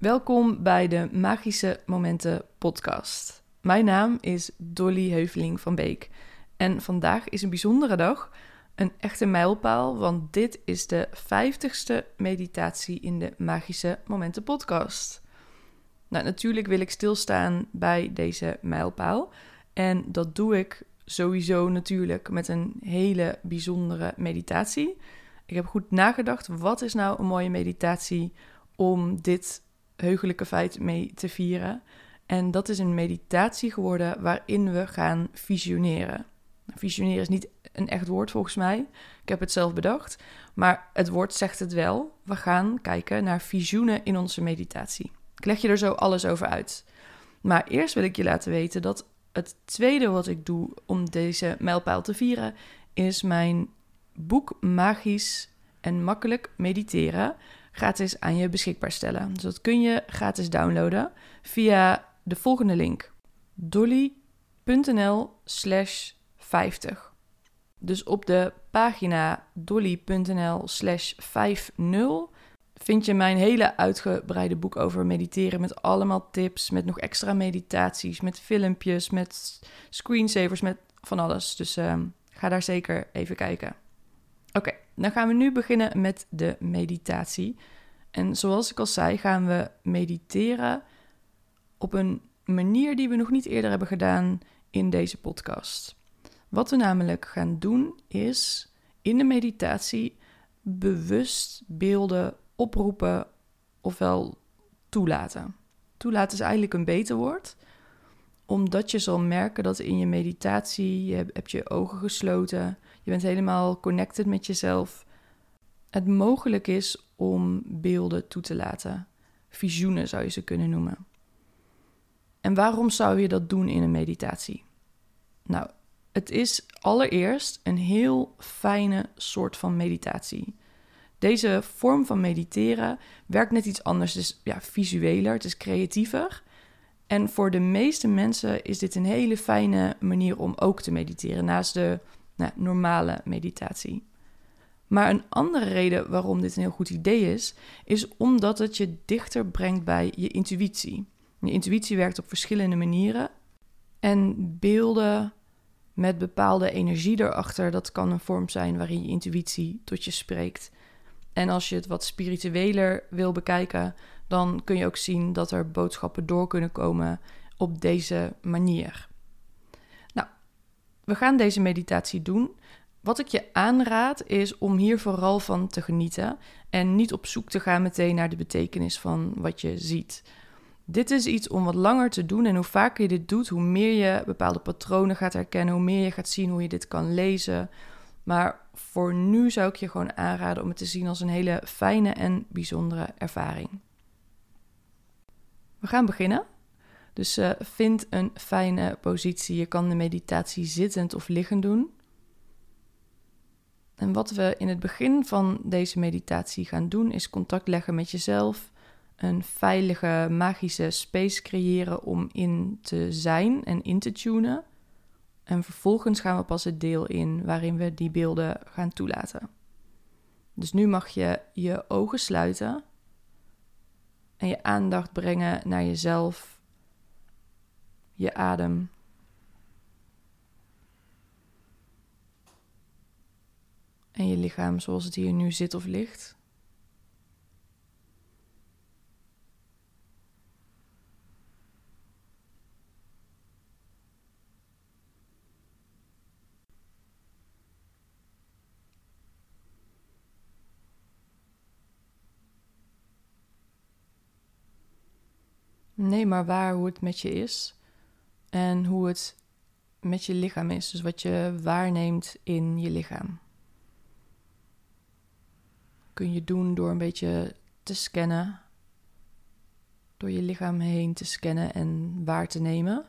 Welkom bij de Magische Momenten podcast. Mijn naam is Dolly Heuveling van Beek en vandaag is een bijzondere dag, een echte mijlpaal, want dit is de vijftigste meditatie in de Magische Momenten podcast. Nou, natuurlijk wil ik stilstaan bij deze mijlpaal en dat doe ik sowieso natuurlijk met een hele bijzondere meditatie. Ik heb goed nagedacht, wat is nou een mooie meditatie om dit heugelijke feit mee te vieren. En dat is een meditatie geworden waarin we gaan visioneren. Visioneren is niet een echt woord volgens mij. Ik heb het zelf bedacht. Maar het woord zegt het wel. We gaan kijken naar visioenen in onze meditatie. Ik leg je er zo alles over uit. Maar eerst wil ik je laten weten dat het tweede wat ik doe om deze mijlpaal te vieren, is mijn boek Magisch en Makkelijk Mediteren gratis aan je beschikbaar stellen. Dus dat kun je gratis downloaden via de volgende link: dolly.nl/slash 50. Dus op de pagina dolly.nl/slash 50 vind je mijn hele uitgebreide boek over mediteren met allemaal tips, met nog extra meditaties, met filmpjes, met screensavers, met van alles. Dus uh, ga daar zeker even kijken. Oké, dan gaan we nu beginnen met de meditatie. En zoals ik al zei, gaan we mediteren op een manier die we nog niet eerder hebben gedaan in deze podcast. Wat we namelijk gaan doen is in de meditatie bewust beelden oproepen ofwel toelaten. Toelaten is eigenlijk een beter woord, omdat je zal merken dat in je meditatie je hebt je ogen gesloten, je bent helemaal connected met jezelf. Het mogelijk is om beelden toe te laten. Visioenen zou je ze kunnen noemen. En waarom zou je dat doen in een meditatie? Nou, het is allereerst een heel fijne soort van meditatie. Deze vorm van mediteren werkt net iets anders. Het is ja, visueler, het is creatiever. En voor de meeste mensen is dit een hele fijne manier om ook te mediteren, naast de nou, normale meditatie. Maar een andere reden waarom dit een heel goed idee is, is omdat het je dichter brengt bij je intuïtie. Je intuïtie werkt op verschillende manieren. En beelden met bepaalde energie erachter, dat kan een vorm zijn waarin je intuïtie tot je spreekt. En als je het wat spiritueler wil bekijken, dan kun je ook zien dat er boodschappen door kunnen komen op deze manier. We gaan deze meditatie doen. Wat ik je aanraad is om hier vooral van te genieten en niet op zoek te gaan meteen naar de betekenis van wat je ziet. Dit is iets om wat langer te doen en hoe vaker je dit doet, hoe meer je bepaalde patronen gaat herkennen, hoe meer je gaat zien hoe je dit kan lezen, maar voor nu zou ik je gewoon aanraden om het te zien als een hele fijne en bijzondere ervaring. We gaan beginnen. Dus uh, vind een fijne positie. Je kan de meditatie zittend of liggend doen. En wat we in het begin van deze meditatie gaan doen, is contact leggen met jezelf. Een veilige, magische space creëren om in te zijn en in te tunen. En vervolgens gaan we pas het deel in waarin we die beelden gaan toelaten. Dus nu mag je je ogen sluiten en je aandacht brengen naar jezelf, je adem. En je lichaam zoals het hier nu zit of ligt. Nee, maar waar hoe het met je is en hoe het met je lichaam is. Dus wat je waarneemt in je lichaam. Kun je doen door een beetje te scannen. Door je lichaam heen te scannen en waar te nemen.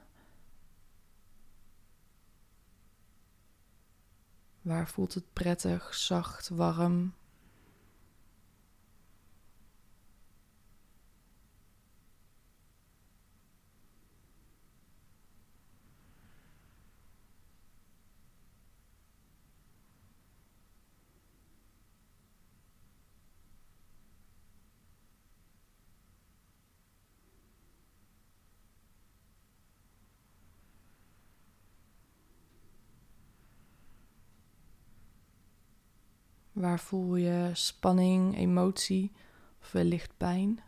Waar voelt het prettig, zacht, warm? Waar voel je spanning, emotie of wellicht pijn?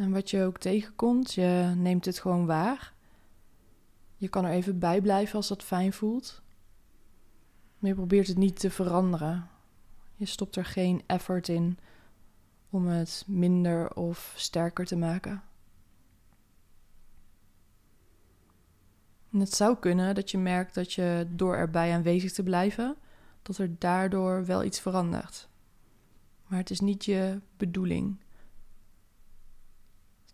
En wat je ook tegenkomt, je neemt het gewoon waar. Je kan er even bij blijven als dat fijn voelt. Maar je probeert het niet te veranderen. Je stopt er geen effort in om het minder of sterker te maken. En het zou kunnen dat je merkt dat je door erbij aanwezig te blijven, dat er daardoor wel iets verandert. Maar het is niet je bedoeling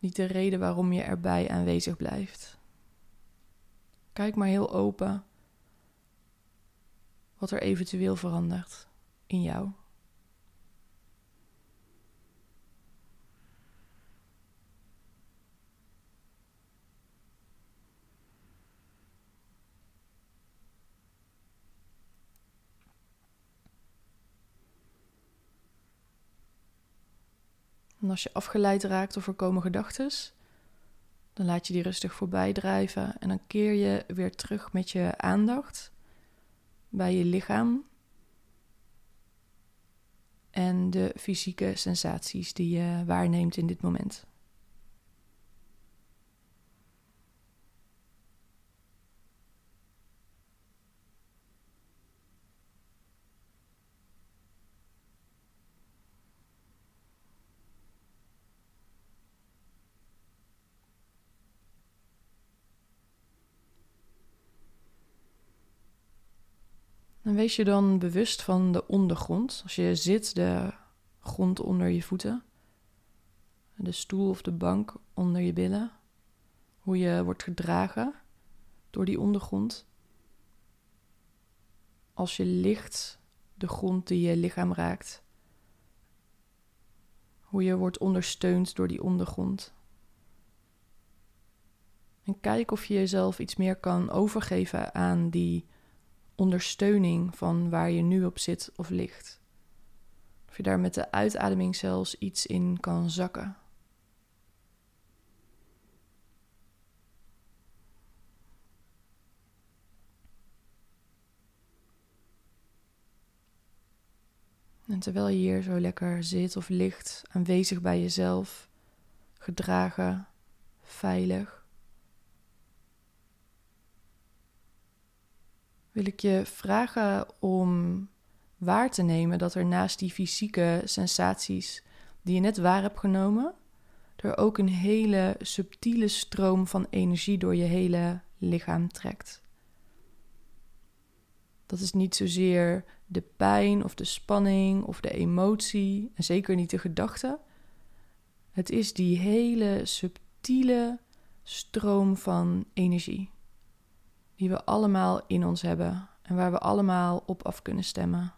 niet de reden waarom je erbij aanwezig blijft. Kijk maar heel open wat er eventueel verandert in jou. En als je afgeleid raakt of er komen gedachten, dan laat je die rustig voorbij drijven en dan keer je weer terug met je aandacht bij je lichaam en de fysieke sensaties die je waarneemt in dit moment. En wees je dan bewust van de ondergrond. Als je zit, de grond onder je voeten. De stoel of de bank onder je billen. Hoe je wordt gedragen door die ondergrond. Als je ligt, de grond die je lichaam raakt. Hoe je wordt ondersteund door die ondergrond. En kijk of je jezelf iets meer kan overgeven aan die ondersteuning van waar je nu op zit of ligt. Of je daar met de uitademing zelfs iets in kan zakken. En terwijl je hier zo lekker zit of ligt, aanwezig bij jezelf, gedragen, veilig, wil ik je vragen om waar te nemen dat er naast die fysieke sensaties die je net waar hebt genomen, er ook een hele subtiele stroom van energie door je hele lichaam trekt. Dat is niet zozeer de pijn of de spanning of de emotie en zeker niet de gedachte. Het is die hele subtiele stroom van energie die we allemaal in ons hebben en waar we allemaal op af kunnen stemmen.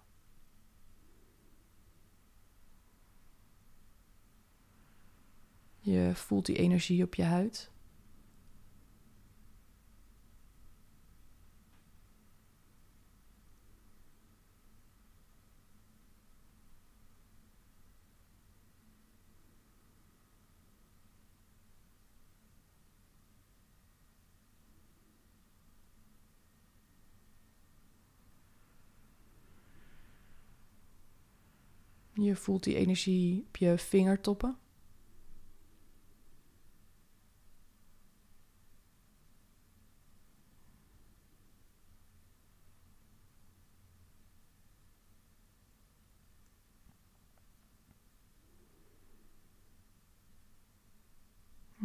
Je voelt die energie op je huid. Je voelt die energie op je vingertoppen.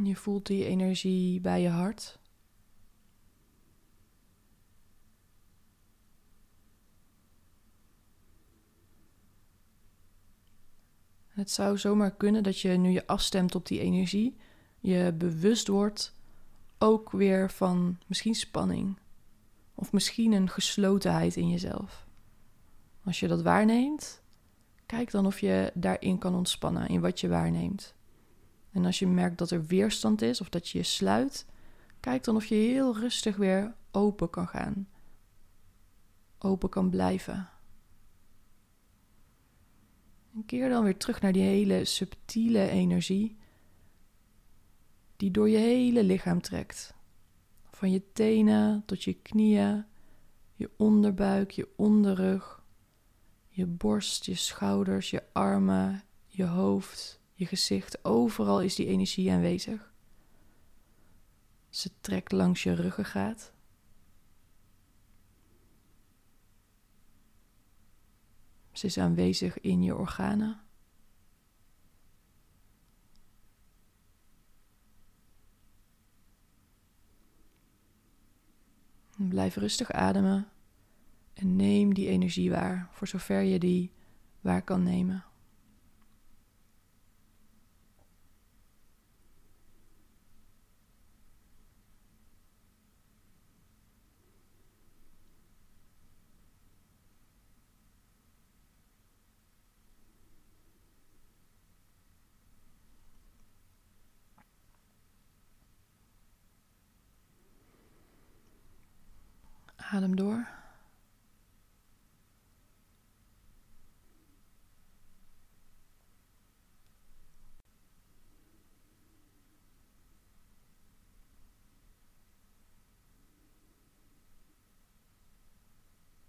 Je voelt die energie bij je hart. Het zou zomaar kunnen dat je nu je afstemt op die energie, je bewust wordt ook weer van misschien spanning of misschien een geslotenheid in jezelf. Als je dat waarneemt, kijk dan of je daarin kan ontspannen in wat je waarneemt. En als je merkt dat er weerstand is of dat je je sluit, kijk dan of je heel rustig weer open kan gaan. Open kan blijven. En keer dan weer terug naar die hele subtiele energie die door je hele lichaam trekt. Van je tenen tot je knieën, je onderbuik, je onderrug, je borst, je schouders, je armen, je hoofd, je gezicht. Overal is die energie aanwezig. Ze trekt langs je ruggengraat. Ze is aanwezig in je organen. Blijf rustig ademen en neem die energie waar, voor zover je die waar kan nemen. Adem door.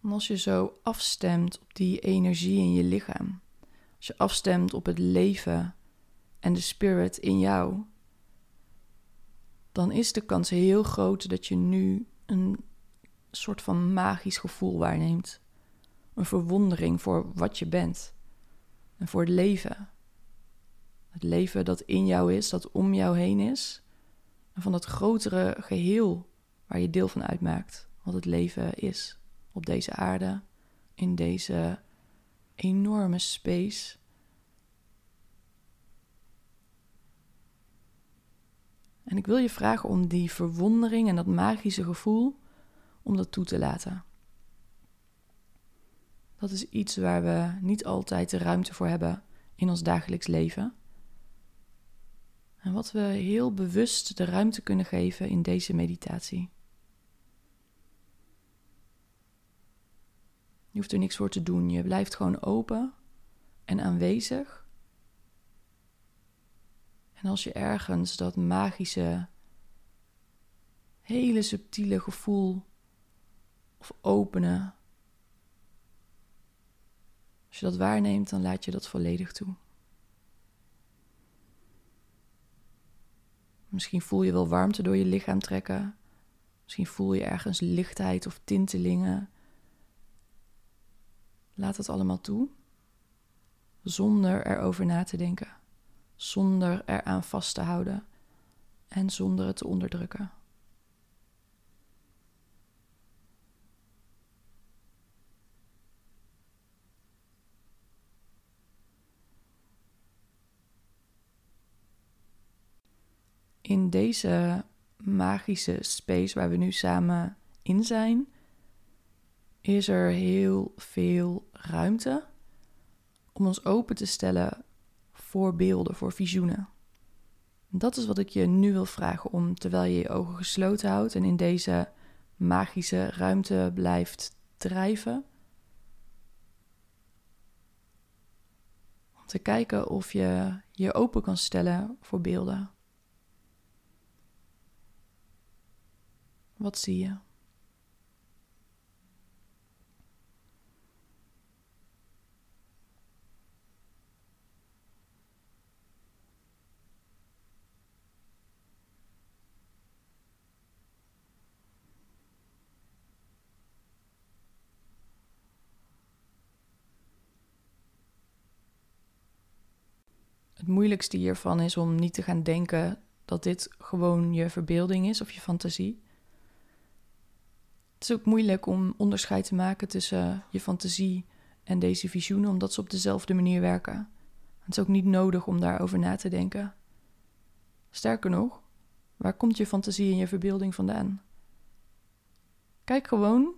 Als je zo afstemt op die energie in je lichaam, als je afstemt op het leven en de spirit in jou, dan is de kans heel groot dat je nu een soort van magisch gevoel waarneemt. Een verwondering voor wat je bent en voor het leven. Het leven dat in jou is, dat om jou heen is. En van dat grotere geheel waar je deel van uitmaakt. Wat het leven is op deze aarde, in deze enorme space. En ik wil je vragen om die verwondering en dat magische gevoel om dat toe te laten. Dat is iets waar we niet altijd de ruimte voor hebben in ons dagelijks leven. En wat we heel bewust de ruimte kunnen geven in deze meditatie. Je hoeft er niks voor te doen. Je blijft gewoon open en aanwezig. En als je ergens dat magische, hele subtiele gevoel of openen. Als je dat waarneemt, dan laat je dat volledig toe. Misschien voel je wel warmte door je lichaam trekken. Misschien voel je ergens lichtheid of tintelingen. Laat het allemaal toe, zonder erover na te denken, zonder eraan vast te houden en zonder het te onderdrukken. in deze magische space waar we nu samen in zijn, is er heel veel ruimte om ons open te stellen voor beelden, voor visioenen. Dat is wat ik je nu wil vragen om, terwijl je je ogen gesloten houdt en in deze magische ruimte blijft drijven. Om te kijken of je je open kan stellen voor beelden. Wat zie je? Het moeilijkste hiervan is om niet te gaan denken dat dit gewoon je verbeelding is of je fantasie. Het is ook moeilijk om onderscheid te maken tussen je fantasie en deze visioenen, omdat ze op dezelfde manier werken. Het is ook niet nodig om daarover na te denken. Sterker nog, waar komt je fantasie en je verbeelding vandaan? Kijk gewoon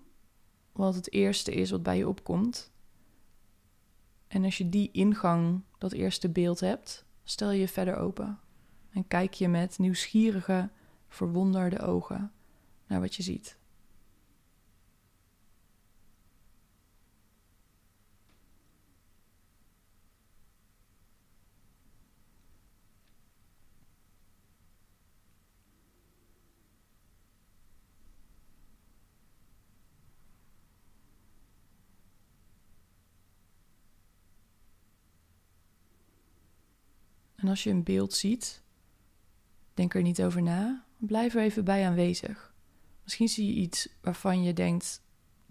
wat het eerste is wat bij je opkomt. En als je die ingang, dat eerste beeld hebt, stel je verder open. En kijk je met nieuwsgierige, verwonderde ogen naar wat je ziet. En als je een beeld ziet, denk er niet over na. Blijf er even bij aanwezig. Misschien zie je iets waarvan je denkt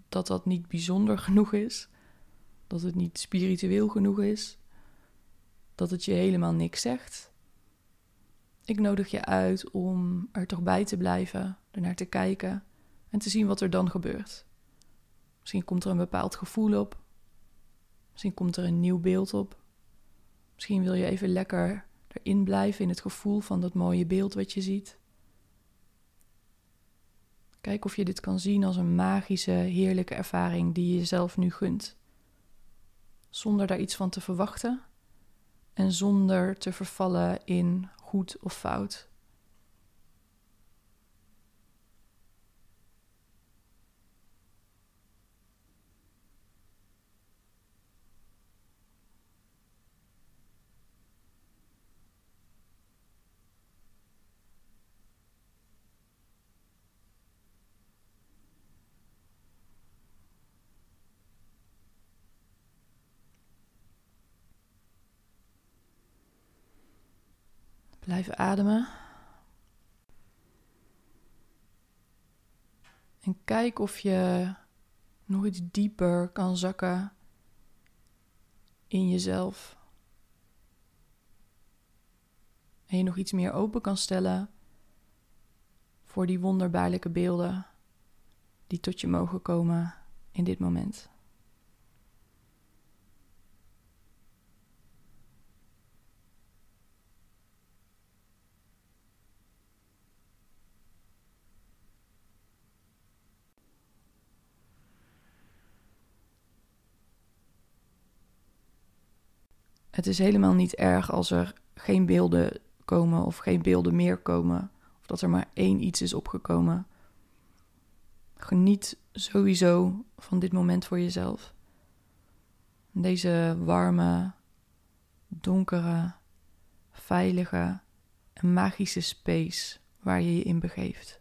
dat dat niet bijzonder genoeg is, dat het niet spiritueel genoeg is, dat het je helemaal niks zegt. Ik nodig je uit om er toch bij te blijven, ernaar te kijken en te zien wat er dan gebeurt. Misschien komt er een bepaald gevoel op. Misschien komt er een nieuw beeld op. Misschien wil je even lekker erin blijven in het gevoel van dat mooie beeld wat je ziet. Kijk of je dit kan zien als een magische, heerlijke ervaring die je jezelf nu gunt. Zonder daar iets van te verwachten en zonder te vervallen in goed of fout. Blijf ademen. En kijk of je nog iets dieper kan zakken in jezelf. En je nog iets meer open kan stellen voor die wonderbaarlijke beelden die tot je mogen komen in dit moment. Het is helemaal niet erg als er geen beelden komen of geen beelden meer komen. Of dat er maar één iets is opgekomen. Geniet sowieso van dit moment voor jezelf. Deze warme, donkere, veilige en magische space waar je je in begeeft.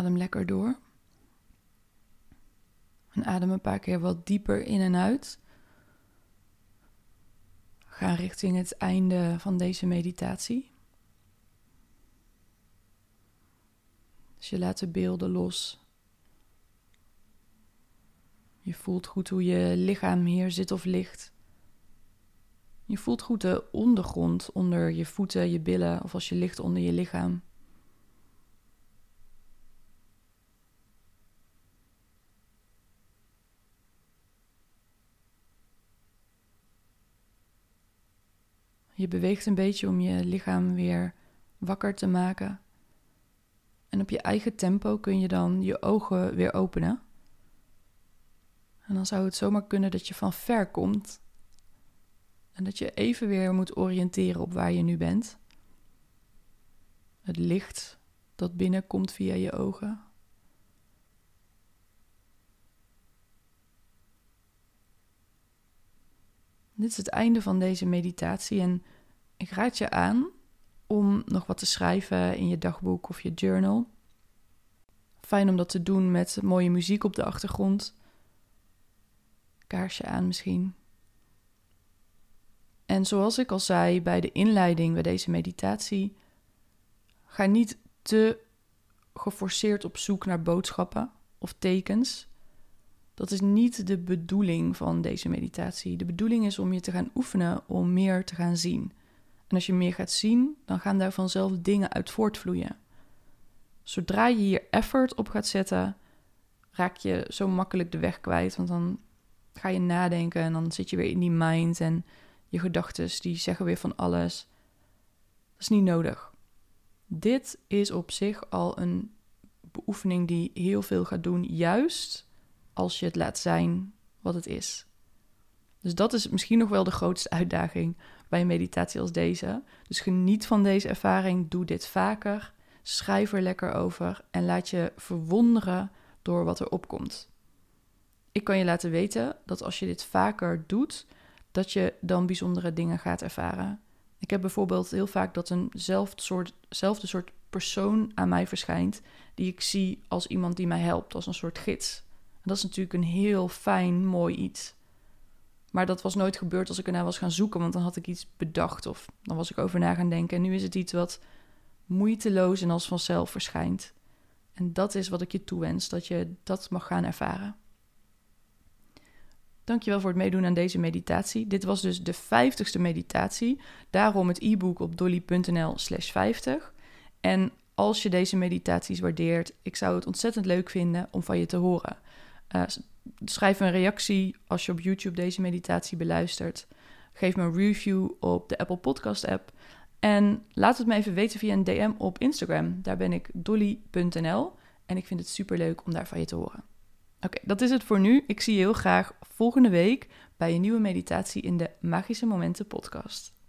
Adem lekker door. En adem een paar keer wat dieper in en uit. Ga richting het einde van deze meditatie. Dus je laat de beelden los. Je voelt goed hoe je lichaam hier zit of ligt. Je voelt goed de ondergrond onder je voeten, je billen of als je ligt onder je lichaam. Je beweegt een beetje om je lichaam weer wakker te maken. En op je eigen tempo kun je dan je ogen weer openen. En dan zou het zomaar kunnen dat je van ver komt. En dat je even weer moet oriënteren op waar je nu bent. Het licht dat binnenkomt via je ogen. Dit is het einde van deze meditatie en ik raad je aan om nog wat te schrijven in je dagboek of je journal. Fijn om dat te doen met mooie muziek op de achtergrond. Kaarsje aan misschien. En zoals ik al zei bij de inleiding bij deze meditatie, ga niet te geforceerd op zoek naar boodschappen of tekens. Dat is niet de bedoeling van deze meditatie. De bedoeling is om je te gaan oefenen om meer te gaan zien. En als je meer gaat zien, dan gaan daar vanzelf dingen uit voortvloeien. Zodra je hier effort op gaat zetten, raak je zo makkelijk de weg kwijt. Want dan ga je nadenken en dan zit je weer in die mind en je gedachten die zeggen weer van alles. Dat is niet nodig. Dit is op zich al een beoefening die heel veel gaat doen, juist als je het laat zijn wat het is. Dus dat is misschien nog wel de grootste uitdaging bij een meditatie als deze. Dus geniet van deze ervaring, doe dit vaker, schrijf er lekker over en laat je verwonderen door wat er opkomt. Ik kan je laten weten dat als je dit vaker doet, dat je dan bijzondere dingen gaat ervaren. Ik heb bijvoorbeeld heel vaak dat eenzelfde soort, soort persoon aan mij verschijnt, die ik zie als iemand die mij helpt, als een soort gids. Dat is natuurlijk een heel fijn, mooi iets. Maar dat was nooit gebeurd als ik ernaar was gaan zoeken, want dan had ik iets bedacht of dan was ik over na gaan denken. En nu is het iets wat moeiteloos en als vanzelf verschijnt. En dat is wat ik je toewens, dat je dat mag gaan ervaren. Dankjewel voor het meedoen aan deze meditatie. Dit was dus de vijftigste meditatie. Daarom het e-book op dolly.nl slash 50. En als je deze meditaties waardeert, ik zou het ontzettend leuk vinden om van je te horen. Uh, schrijf een reactie als je op YouTube deze meditatie beluistert. Geef me een review op de Apple Podcast app. En laat het me even weten via een DM op Instagram. Daar ben ik dolly.nl. En ik vind het super leuk om daar van je te horen. Oké, dat is het voor nu. Ik zie je heel graag volgende week bij een nieuwe meditatie in de Magische Momenten podcast.